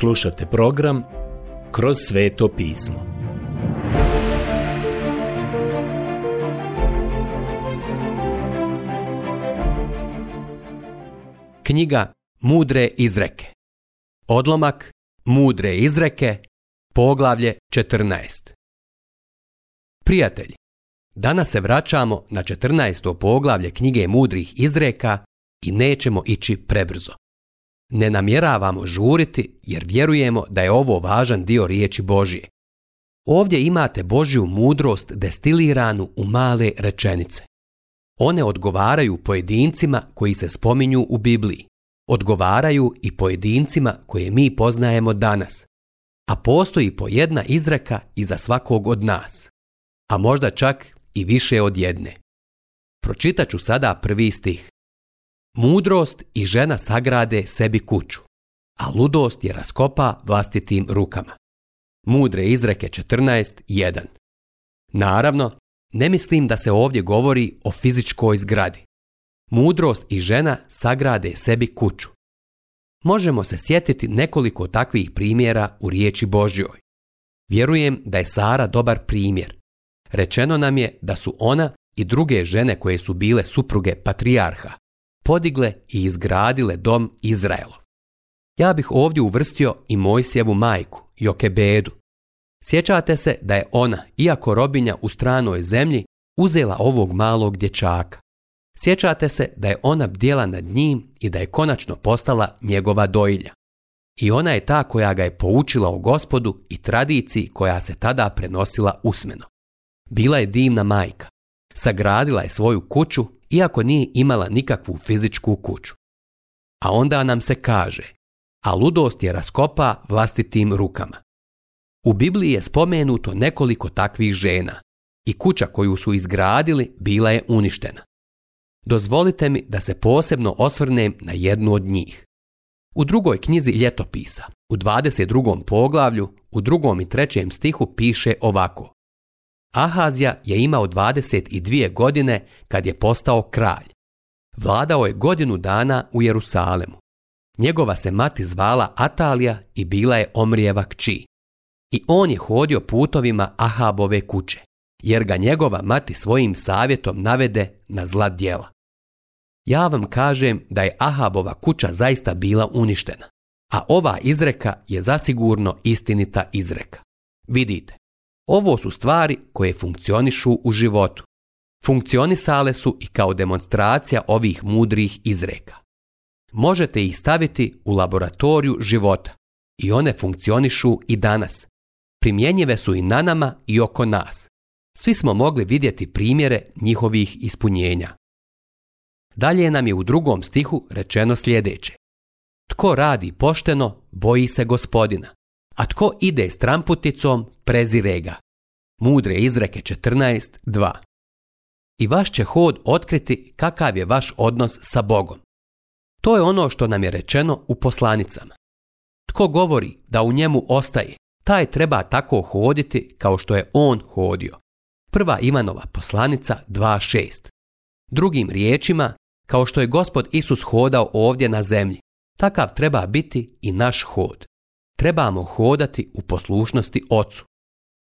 Slušate program Kroz sveto pismo. Knjiga Mudre izreke. Odlomak Mudre izreke, poglavlje 14. Prijatelji, danas se vraćamo na 14. poglavlje knjige Mudrih izreka i nećemo ići prebrzo. Ne namjeravamo žuriti jer vjerujemo da je ovo važan dio riječi Božije. Ovdje imate Božju mudrost destiliranu u male rečenice. One odgovaraju pojedincima koji se spominju u Bibliji. Odgovaraju i pojedincima koje mi poznajemo danas. A postoji po jedna izreka za svakog od nas. A možda čak i više od jedne. Pročitat sada prvi stih. Mudrost i žena sagrade sebi kuću, a ludost je raskopa vlastitim rukama. Mudre izreke 14.1 Naravno, ne mislim da se ovdje govori o fizičkoj zgradi. Mudrost i žena sagrade sebi kuću. Možemo se sjetiti nekoliko takvih primjera u riječi Božjoj. Vjerujem da je Sara dobar primjer. Rečeno nam je da su ona i druge žene koje su bile supruge patrijarha, podigle i izgradile dom Izraelov. Ja bih ovdje uvrstio i Mojsijevu majku, Jokebedu. Sjećate se da je ona, iako robinja u stranoj zemlji, uzela ovog malog dječaka. Sjećate se da je ona bdjela nad njim i da je konačno postala njegova dojilja. I ona je ta koja ga je poučila o gospodu i tradiciji koja se tada prenosila usmeno. Bila je divna majka. Sagradila je svoju kuću iako nije imala nikakvu fizičku kuću. A onda nam se kaže, a ludost je raskopa vlastitim rukama. U Bibliji je spomenuto nekoliko takvih žena i kuća koju su izgradili bila je uništena. Dozvolite mi da se posebno osvrnem na jednu od njih. U drugoj knjizi ljetopisa, u 22. poglavlju, u drugom i trećem stihu piše ovako. Ahazija je imao 22 godine kad je postao kralj. Vladao je godinu dana u Jerusalemu. Njegova se mati zvala Atalija i bila je Omrijeva kći. I on je hodio putovima Ahabove kuće, jer ga njegova mati svojim savjetom navede na zla dijela. Ja vam kažem da je Ahabova kuća zaista bila uništena, a ova izreka je zasigurno istinita izreka. Vidite, ovo su stvari koje funkcionišu u životu. Funkcionisale su i kao demonstracija ovih mudrih izreka. Možete ih staviti u laboratoriju života i one funkcionišu i danas. Primjenjive su i na nama i oko nas. Svi smo mogli vidjeti primjere njihovih ispunjenja. Dalje nam je u drugom stihu rečeno sljedeće. Tko radi pošteno, boji se gospodina. A tko ide tramputicom, prezire ga. Mudre izreke 14.2 I vaš će hod otkriti kakav je vaš odnos sa Bogom. To je ono što nam je rečeno u poslanicama. Tko govori da u njemu ostaje, taj treba tako hoditi kao što je on hodio. Prva Ivanova poslanica 2.6 Drugim riječima, kao što je gospod Isus hodao ovdje na zemlji, takav treba biti i naš hod trebamo hodati u poslušnosti ocu.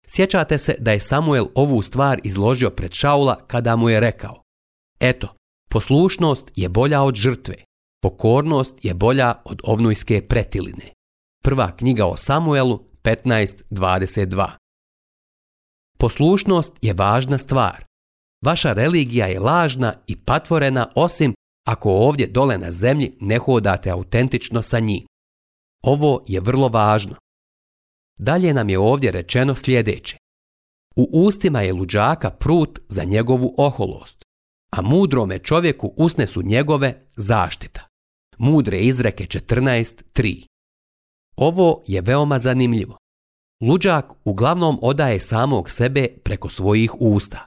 Sjećate se da je Samuel ovu stvar izložio pred Šaula kada mu je rekao Eto, poslušnost je bolja od žrtve, pokornost je bolja od ovnujske pretiline. Prva knjiga o Samuelu 15.22 Poslušnost je važna stvar. Vaša religija je lažna i patvorena osim ako ovdje dole na zemlji ne hodate autentično sa njim. Ovo je vrlo važno. Dalje nam je ovdje rečeno sljedeće. U ustima je luđaka prut za njegovu oholost, a mudrome čovjeku usne su njegove zaštita. Mudre izreke 14.3 Ovo je veoma zanimljivo. Luđak uglavnom odaje samog sebe preko svojih usta.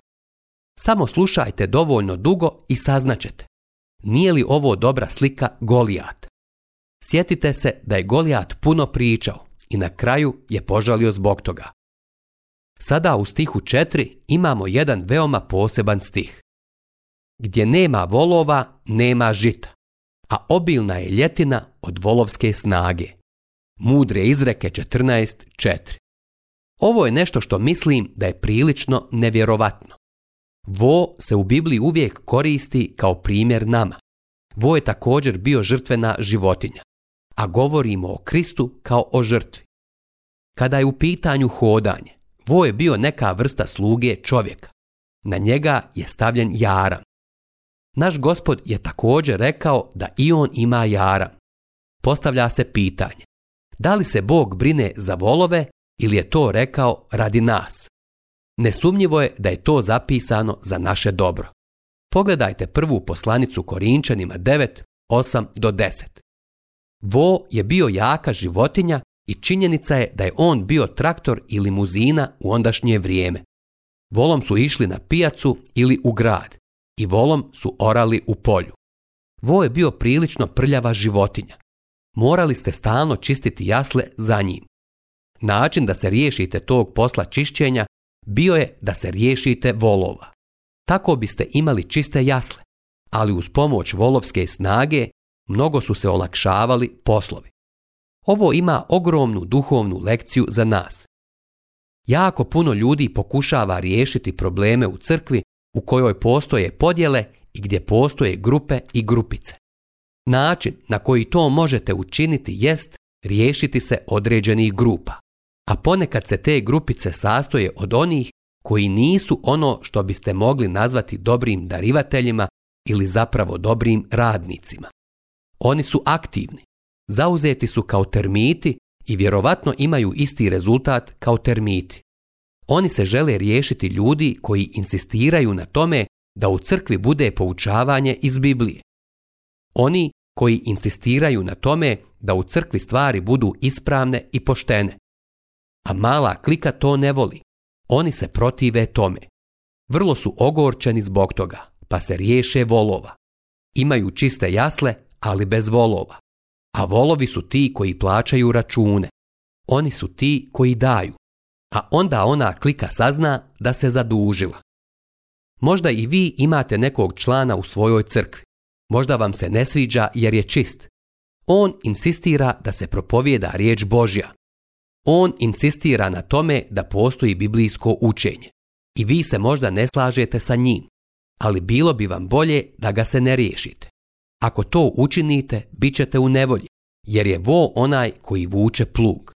Samo slušajte dovoljno dugo i saznaćete. Nije li ovo dobra slika Golijat? Sjetite se da je Golijat puno pričao i na kraju je požalio zbog toga. Sada u stihu 4 imamo jedan veoma poseban stih. Gdje nema volova, nema žita, a obilna je ljetina od volovske snage. Mudre izreke 14.4. Ovo je nešto što mislim da je prilično nevjerovatno. Vo se u Bibliji uvijek koristi kao primjer nama. Vo je također bio žrtvena životinja a govorimo o Kristu kao o žrtvi. Kada je u pitanju hodanje, voj je bio neka vrsta sluge čovjeka. Na njega je stavljen jaram. Naš gospod je također rekao da i on ima jaram. Postavlja se pitanje, da li se Bog brine za volove ili je to rekao radi nas? Nesumnjivo je da je to zapisano za naše dobro. Pogledajte prvu poslanicu Korinčanima 9, 8 do 10. Vo je bio jaka životinja i činjenica je da je on bio traktor i limuzina u ondašnje vrijeme. Volom su išli na pijacu ili u grad i volom su orali u polju. Vo je bio prilično prljava životinja. Morali ste stalno čistiti jasle za njim. Način da se riješite tog posla čišćenja bio je da se riješite volova. Tako biste imali čiste jasle, ali uz pomoć volovske snage mnogo su se olakšavali poslovi. Ovo ima ogromnu duhovnu lekciju za nas. Jako puno ljudi pokušava riješiti probleme u crkvi u kojoj postoje podjele i gdje postoje grupe i grupice. Način na koji to možete učiniti jest riješiti se određenih grupa, a ponekad se te grupice sastoje od onih koji nisu ono što biste mogli nazvati dobrim darivateljima ili zapravo dobrim radnicima. Oni su aktivni. Zauzeti su kao termiti i vjerovatno imaju isti rezultat kao termiti. Oni se žele riješiti ljudi koji insistiraju na tome da u crkvi bude poučavanje iz Biblije. Oni koji insistiraju na tome da u crkvi stvari budu ispravne i poštene. A mala klika to ne voli. Oni se protive tome. Vrlo su ogorčeni zbog toga, pa se riješe volova. Imaju čiste jasle ali bez volova. A volovi su ti koji plaćaju račune. Oni su ti koji daju. A onda ona klika sazna da se zadužila. Možda i vi imate nekog člana u svojoj crkvi. Možda vam se ne sviđa jer je čist. On insistira da se propovjeda riječ Božja. On insistira na tome da postoji biblijsko učenje. I vi se možda ne slažete sa njim, ali bilo bi vam bolje da ga se ne riješite. Ako to učinite, bit ćete u nevolji, jer je vo onaj koji vuče plug.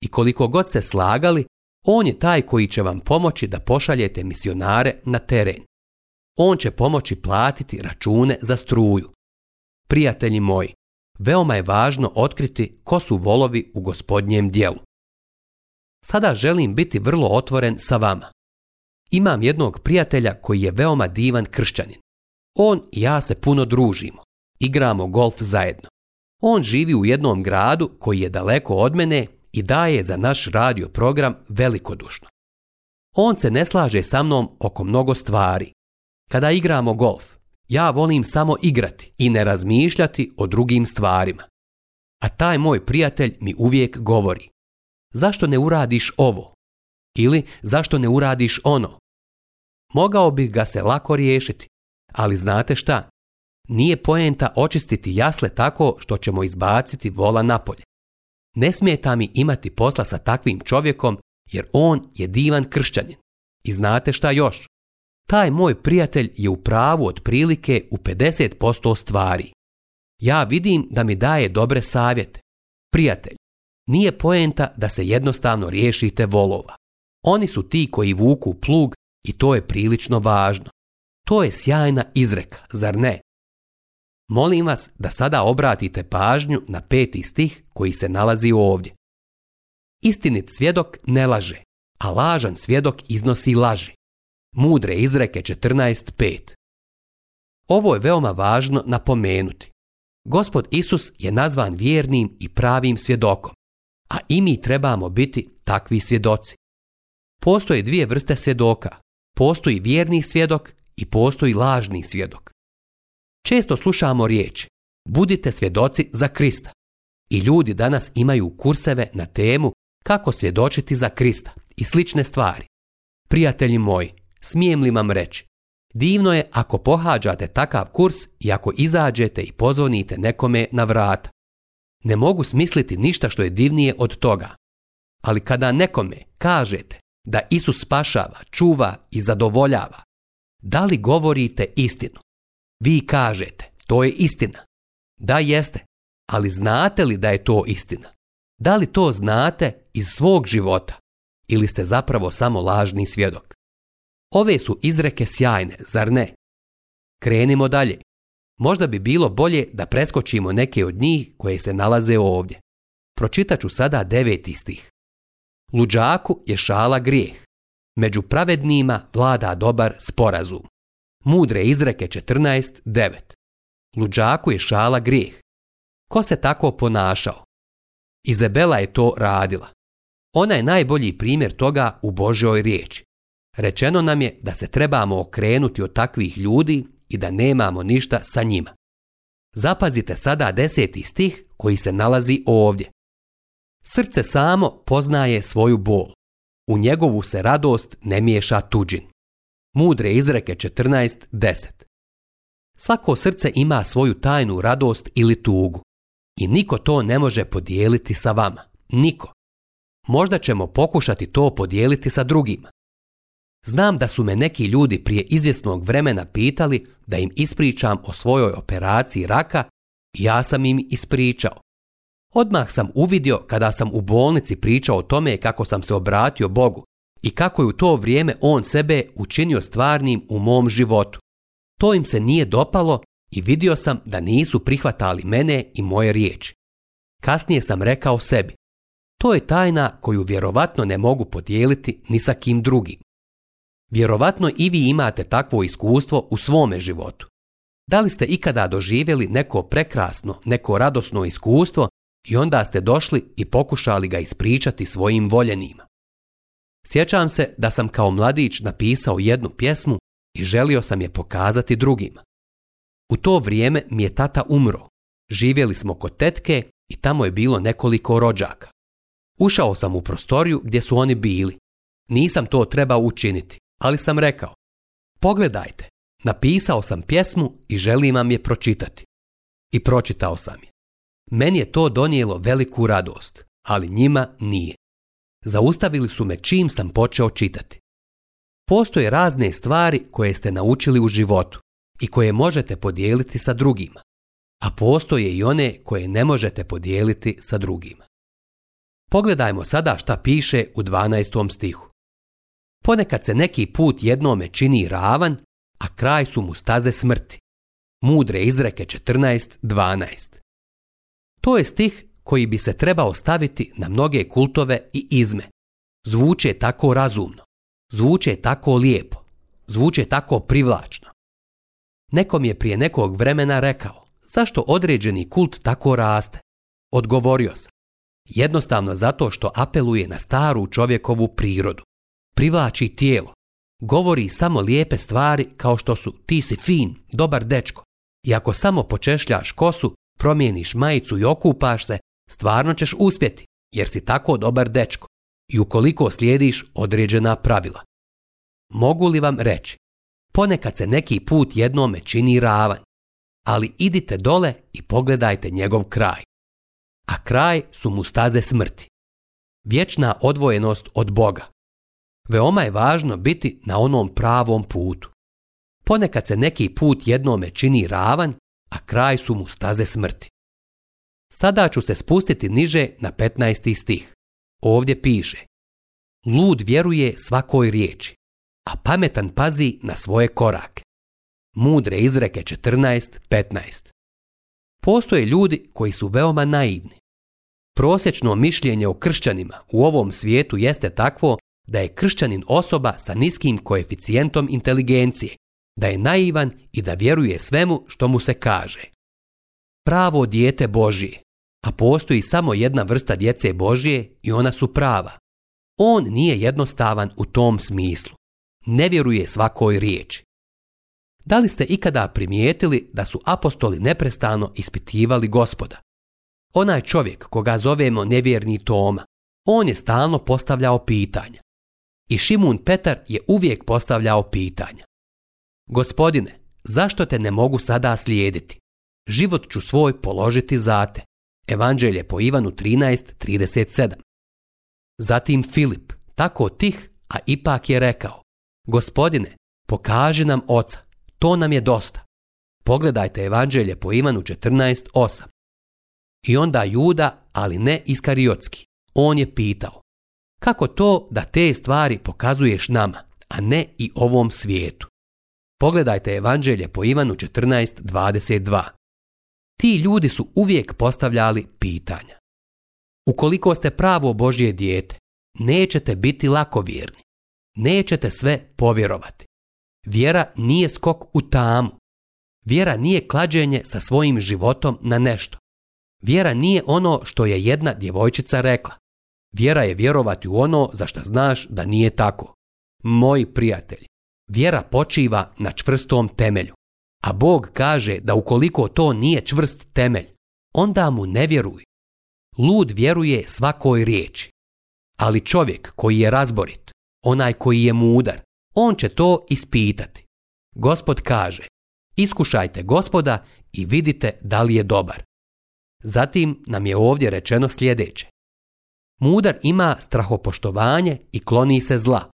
I koliko god se slagali, on je taj koji će vam pomoći da pošaljete misionare na teren. On će pomoći platiti račune za struju. Prijatelji moji, veoma je važno otkriti ko su volovi u gospodnjem dijelu. Sada želim biti vrlo otvoren sa vama. Imam jednog prijatelja koji je veoma divan kršćanin. On i ja se puno družimo. Igramo golf zajedno. On živi u jednom gradu koji je daleko od mene i daje za naš radio program velikodušno. On se ne slaže sa mnom oko mnogo stvari. Kada igramo golf, ja volim samo igrati i ne razmišljati o drugim stvarima. A taj moj prijatelj mi uvijek govori. Zašto ne uradiš ovo? Ili zašto ne uradiš ono? Mogao bih ga se lako riješiti, ali znate šta? Nije poenta očistiti jasle tako što ćemo izbaciti vola napolje. Ne smijeta mi imati posla sa takvim čovjekom jer on je divan kršćanin. I znate šta još? Taj moj prijatelj je u pravu otprilike u 50% stvari. Ja vidim da mi daje dobre savjete. Prijatelj, nije poenta da se jednostavno riješite volova. Oni su ti koji vuku plug i to je prilično važno. To je sjajna izreka, zar ne? Molim vas da sada obratite pažnju na peti stih koji se nalazi ovdje. Istinit svjedok ne laže, a lažan svjedok iznosi laži. Mudre izreke 14.5 Ovo je veoma važno napomenuti. Gospod Isus je nazvan vjernim i pravim svjedokom, a i mi trebamo biti takvi svjedoci. Postoje dvije vrste svjedoka. Postoji vjerni svjedok i postoji lažni svjedok. Često slušamo riječ budite svjedoci za Krista. I ljudi danas imaju kurseve na temu kako svjedočiti za Krista i slične stvari. Prijatelji moji, smijem li vam reći, divno je ako pohađate takav kurs i ako izađete i pozvonite nekome na vrata. Ne mogu smisliti ništa što je divnije od toga. Ali kada nekome kažete da Isus spašava, čuva i zadovoljava, da li govorite istinu? Vi kažete, to je istina. Da jeste, ali znate li da je to istina? Da li to znate iz svog života ili ste zapravo samo lažni svjedok? Ove su izreke sjajne, zar ne? Krenimo dalje. Možda bi bilo bolje da preskočimo neke od njih koje se nalaze ovdje. Pročitat ću sada devet istih. Luđaku je šala grijeh. Među pravednima vlada dobar sporazum. Mudre izreke 14.9. Luđaku je šala grijeh. Ko se tako ponašao? Izabela je to radila. Ona je najbolji primjer toga u Božoj riječi. Rečeno nam je da se trebamo okrenuti od takvih ljudi i da nemamo ništa sa njima. Zapazite sada deseti stih koji se nalazi ovdje. Srce samo poznaje svoju bol. U njegovu se radost ne miješa tuđin. Mudre izreke 14.10 Svako srce ima svoju tajnu radost ili tugu i niko to ne može podijeliti sa vama. Niko. Možda ćemo pokušati to podijeliti sa drugima. Znam da su me neki ljudi prije izvjesnog vremena pitali da im ispričam o svojoj operaciji raka i ja sam im ispričao. Odmah sam uvidio kada sam u bolnici pričao o tome kako sam se obratio Bogu i kako je u to vrijeme on sebe učinio stvarnim u mom životu. To im se nije dopalo i vidio sam da nisu prihvatali mene i moje riječi. Kasnije sam rekao sebi, to je tajna koju vjerovatno ne mogu podijeliti ni sa kim drugim. Vjerovatno i vi imate takvo iskustvo u svome životu. Da li ste ikada doživjeli neko prekrasno, neko radosno iskustvo i onda ste došli i pokušali ga ispričati svojim voljenima? Sjećam se da sam kao mladić napisao jednu pjesmu i želio sam je pokazati drugima. U to vrijeme mi je tata umro. Živjeli smo kod tetke i tamo je bilo nekoliko rođaka. Ušao sam u prostoriju gdje su oni bili. Nisam to trebao učiniti, ali sam rekao: "Pogledajte, napisao sam pjesmu i želim vam je pročitati." I pročitao sam je. Meni je to donijelo veliku radost, ali njima nije. Zaustavili su me čim sam počeo čitati. Postoje razne stvari koje ste naučili u životu i koje možete podijeliti sa drugima, a postoje i one koje ne možete podijeliti sa drugima. Pogledajmo sada šta piše u 12. stihu. Ponekad se neki put jednome čini ravan, a kraj su mu staze smrti. Mudre izreke 14.12. To je stih koji bi se trebao staviti na mnoge kultove i izme. Zvuče tako razumno, zvuče tako lijepo, zvuče tako privlačno. Nekom je prije nekog vremena rekao zašto određeni kult tako raste. Odgovorio sam. Jednostavno zato što apeluje na staru čovjekovu prirodu. Privlači tijelo. Govori samo lijepe stvari kao što su ti si fin, dobar dečko. I ako samo počešljaš kosu, promijeniš majicu i okupaš se, Stvarno ćeš uspjeti, jer si tako dobar dečko i ukoliko slijediš određena pravila. Mogu li vam reći, ponekad se neki put jednome čini ravan, ali idite dole i pogledajte njegov kraj. A kraj su mu staze smrti. Vječna odvojenost od Boga. Veoma je važno biti na onom pravom putu. Ponekad se neki put jednome čini ravan, a kraj su mu staze smrti. Sada ću se spustiti niže na 15. stih. Ovdje piše Lud vjeruje svakoj riječi, a pametan pazi na svoje korake. Mudre izreke 14.15 Postoje ljudi koji su veoma naivni. Prosječno mišljenje o kršćanima u ovom svijetu jeste takvo da je kršćanin osoba sa niskim koeficijentom inteligencije, da je naivan i da vjeruje svemu što mu se kaže pravo dijete Božije, a postoji samo jedna vrsta djece Božije i ona su prava. On nije jednostavan u tom smislu. Ne vjeruje svakoj riječi. Da li ste ikada primijetili da su apostoli neprestano ispitivali gospoda? Onaj čovjek koga zovemo nevjerni Toma, on je stalno postavljao pitanja. I Šimun Petar je uvijek postavljao pitanja. Gospodine, zašto te ne mogu sada slijediti? život ću svoj položiti zate. Evanđelje po Ivanu 13.37 Zatim Filip, tako tih, a ipak je rekao, Gospodine, pokaži nam oca, to nam je dosta. Pogledajte Evanđelje po Ivanu 14.8 I onda Juda, ali ne Iskariotski, on je pitao, kako to da te stvari pokazuješ nama, a ne i ovom svijetu? Pogledajte Evanđelje po Ivanu 14.22 ti ljudi su uvijek postavljali pitanja. Ukoliko ste pravo Božje dijete, nećete biti lako vjerni. Nećete sve povjerovati. Vjera nije skok u tamu. Vjera nije klađenje sa svojim životom na nešto. Vjera nije ono što je jedna djevojčica rekla. Vjera je vjerovati u ono za što znaš da nije tako. Moji prijatelji, vjera počiva na čvrstom temelju. A Bog kaže da ukoliko to nije čvrst temelj, onda mu ne vjeruj. Lud vjeruje svakoj riječi. Ali čovjek koji je razborit, onaj koji je mudar, on će to ispitati. Gospod kaže, iskušajte gospoda i vidite da li je dobar. Zatim nam je ovdje rečeno sljedeće. Mudar ima strahopoštovanje i kloni se zla,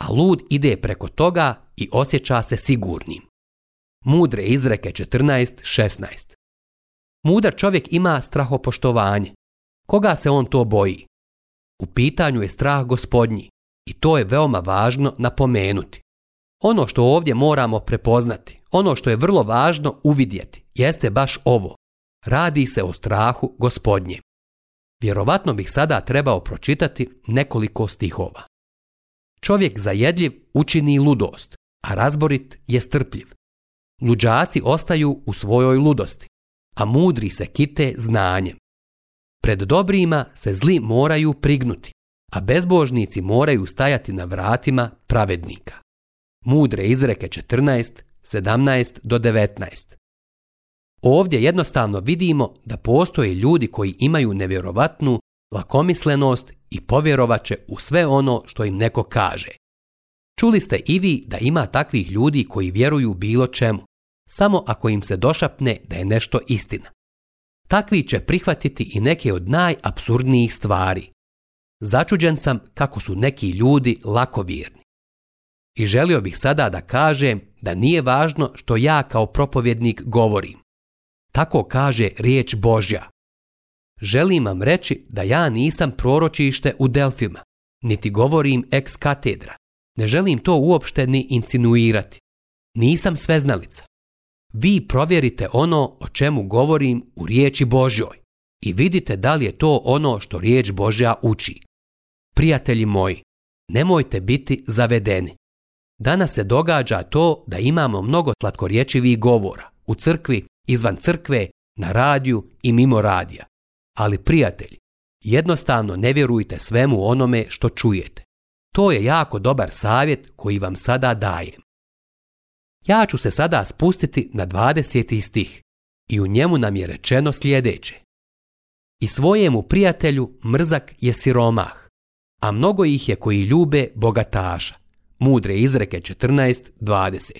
a lud ide preko toga i osjeća se sigurnim. Mudre izreke 14.16 Mudar čovjek ima strahopoštovanje. Koga se on to boji? U pitanju je strah gospodnji i to je veoma važno napomenuti. Ono što ovdje moramo prepoznati, ono što je vrlo važno uvidjeti, jeste baš ovo. Radi se o strahu gospodnje. Vjerovatno bih sada trebao pročitati nekoliko stihova. Čovjek zajedljiv učini ludost, a razborit je strpljiv. Luđaci ostaju u svojoj ludosti, a mudri se kite znanjem. Pred dobrima se zli moraju prignuti, a bezbožnici moraju stajati na vratima pravednika. Mudre izreke 14, 17 do 19. Ovdje jednostavno vidimo da postoje ljudi koji imaju nevjerovatnu lakomislenost i povjerovat će u sve ono što im neko kaže. Čuli ste i vi da ima takvih ljudi koji vjeruju bilo čemu, samo ako im se došapne da je nešto istina. Takvi će prihvatiti i neke od najapsurdnijih stvari. Začuđen sam kako su neki ljudi lako vjerni. I želio bih sada da kažem da nije važno što ja kao propovjednik govorim. Tako kaže riječ Božja. Želim vam reći da ja nisam proročište u Delfima, niti govorim eks katedra. Ne želim to uopšte ni insinuirati. Nisam sveznalica vi provjerite ono o čemu govorim u riječi Božoj i vidite da li je to ono što riječ Božja uči. Prijatelji moji, nemojte biti zavedeni. Danas se događa to da imamo mnogo slatkorječivih govora u crkvi, izvan crkve, na radiju i mimo radija. Ali prijatelji, jednostavno ne vjerujte svemu onome što čujete. To je jako dobar savjet koji vam sada dajem. Ja ću se sada spustiti na 20. stih i u njemu nam je rečeno sljedeće. I svojemu prijatelju mrzak je siromah, a mnogo ih je koji ljube bogataša. Mudre izreke 14.20.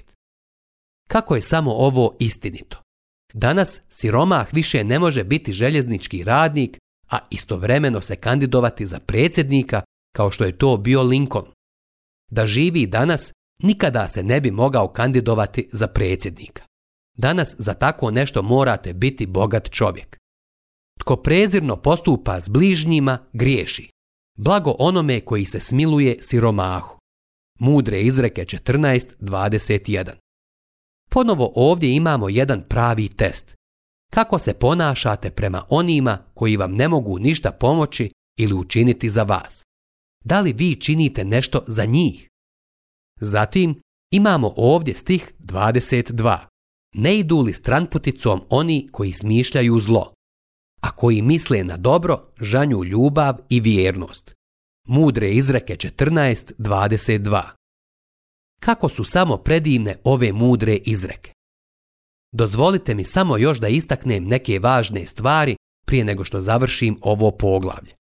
Kako je samo ovo istinito? Danas siromah više ne može biti željeznički radnik, a istovremeno se kandidovati za predsjednika kao što je to bio Lincoln. Da živi danas nikada se ne bi mogao kandidovati za predsjednika. Danas za tako nešto morate biti bogat čovjek. Tko prezirno postupa s bližnjima, griješi. Blago onome koji se smiluje siromahu. Mudre izreke 14.21 Ponovo ovdje imamo jedan pravi test. Kako se ponašate prema onima koji vam ne mogu ništa pomoći ili učiniti za vas? Da li vi činite nešto za njih? Zatim imamo ovdje stih 22. Ne idu li stranputicom oni koji smišljaju zlo, a koji misle na dobro, žanju ljubav i vjernost. Mudre izreke 14.22. Kako su samo predivne ove mudre izreke. Dozvolite mi samo još da istaknem neke važne stvari prije nego što završim ovo poglavlje.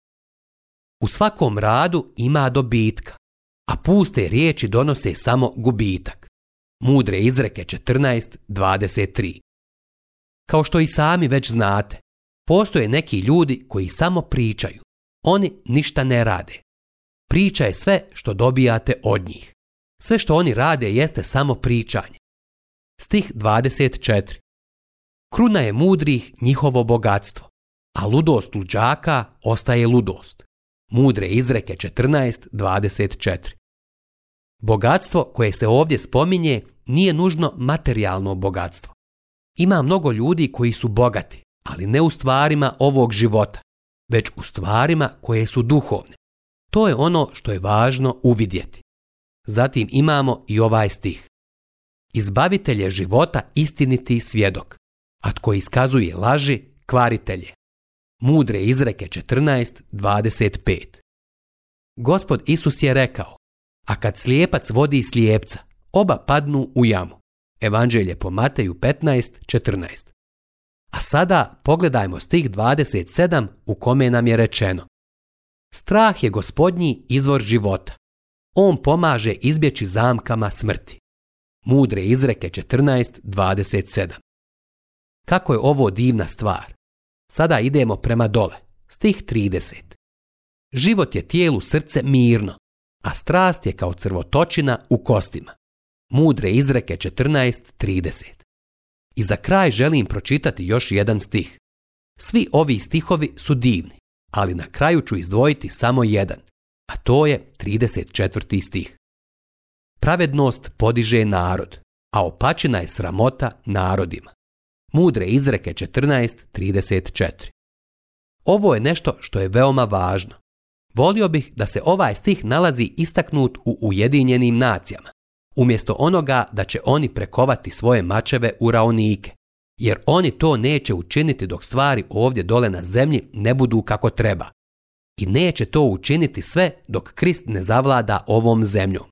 U svakom radu ima dobitka, a puste riječi donose samo gubitak. Mudre izreke 14.23 Kao što i sami već znate, postoje neki ljudi koji samo pričaju. Oni ništa ne rade. Priča je sve što dobijate od njih. Sve što oni rade jeste samo pričanje. Stih 24 Kruna je mudrih njihovo bogatstvo, a ludost luđaka ostaje ludost mudre izreke 14.24. Bogatstvo koje se ovdje spominje nije nužno materijalno bogatstvo. Ima mnogo ljudi koji su bogati, ali ne u stvarima ovog života, već u stvarima koje su duhovne. To je ono što je važno uvidjeti. Zatim imamo i ovaj stih. Izbavitelje života istiniti svjedok, a tko iskazuje laži, kvaritelje mudre izreke 14.25. Gospod Isus je rekao, a kad slijepac vodi slijepca, oba padnu u jamu. Evanđelje po Mateju 15.14. A sada pogledajmo stih 27 u kome nam je rečeno. Strah je gospodnji izvor života. On pomaže izbjeći zamkama smrti. Mudre izreke 14.27. Kako je ovo divna stvar. Sada idemo prema dole. Stih 30. Život je tijelu srce mirno, a strast je kao crvotočina u kostima. Mudre izreke 14.30. I za kraj želim pročitati još jedan stih. Svi ovi stihovi su divni, ali na kraju ću izdvojiti samo jedan, a to je 34. stih. Pravednost podiže narod, a opačina je sramota narodima. Mudre izreke 14.34. Ovo je nešto što je veoma važno. Volio bih da se ovaj stih nalazi istaknut u Ujedinjenim nacijama, umjesto onoga da će oni prekovati svoje mačeve u raonike, jer oni to neće učiniti dok stvari ovdje dole na zemlji ne budu kako treba. I neće to učiniti sve dok Krist ne zavlada ovom zemljom.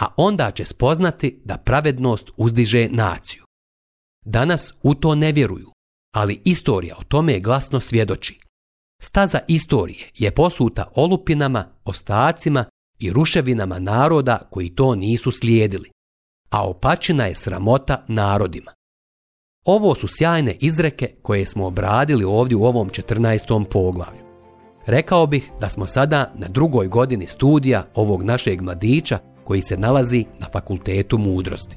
A onda će spoznati da pravednost uzdiže naciju. Danas u to ne vjeruju, ali istorija o tome je glasno svjedoči. Staza istorije je posuta olupinama, ostacima i ruševinama naroda koji to nisu slijedili, a opačina je sramota narodima. Ovo su sjajne izreke koje smo obradili ovdje u ovom 14. poglavlju. Rekao bih da smo sada na drugoj godini studija ovog našeg mladića koji se nalazi na fakultetu mudrosti.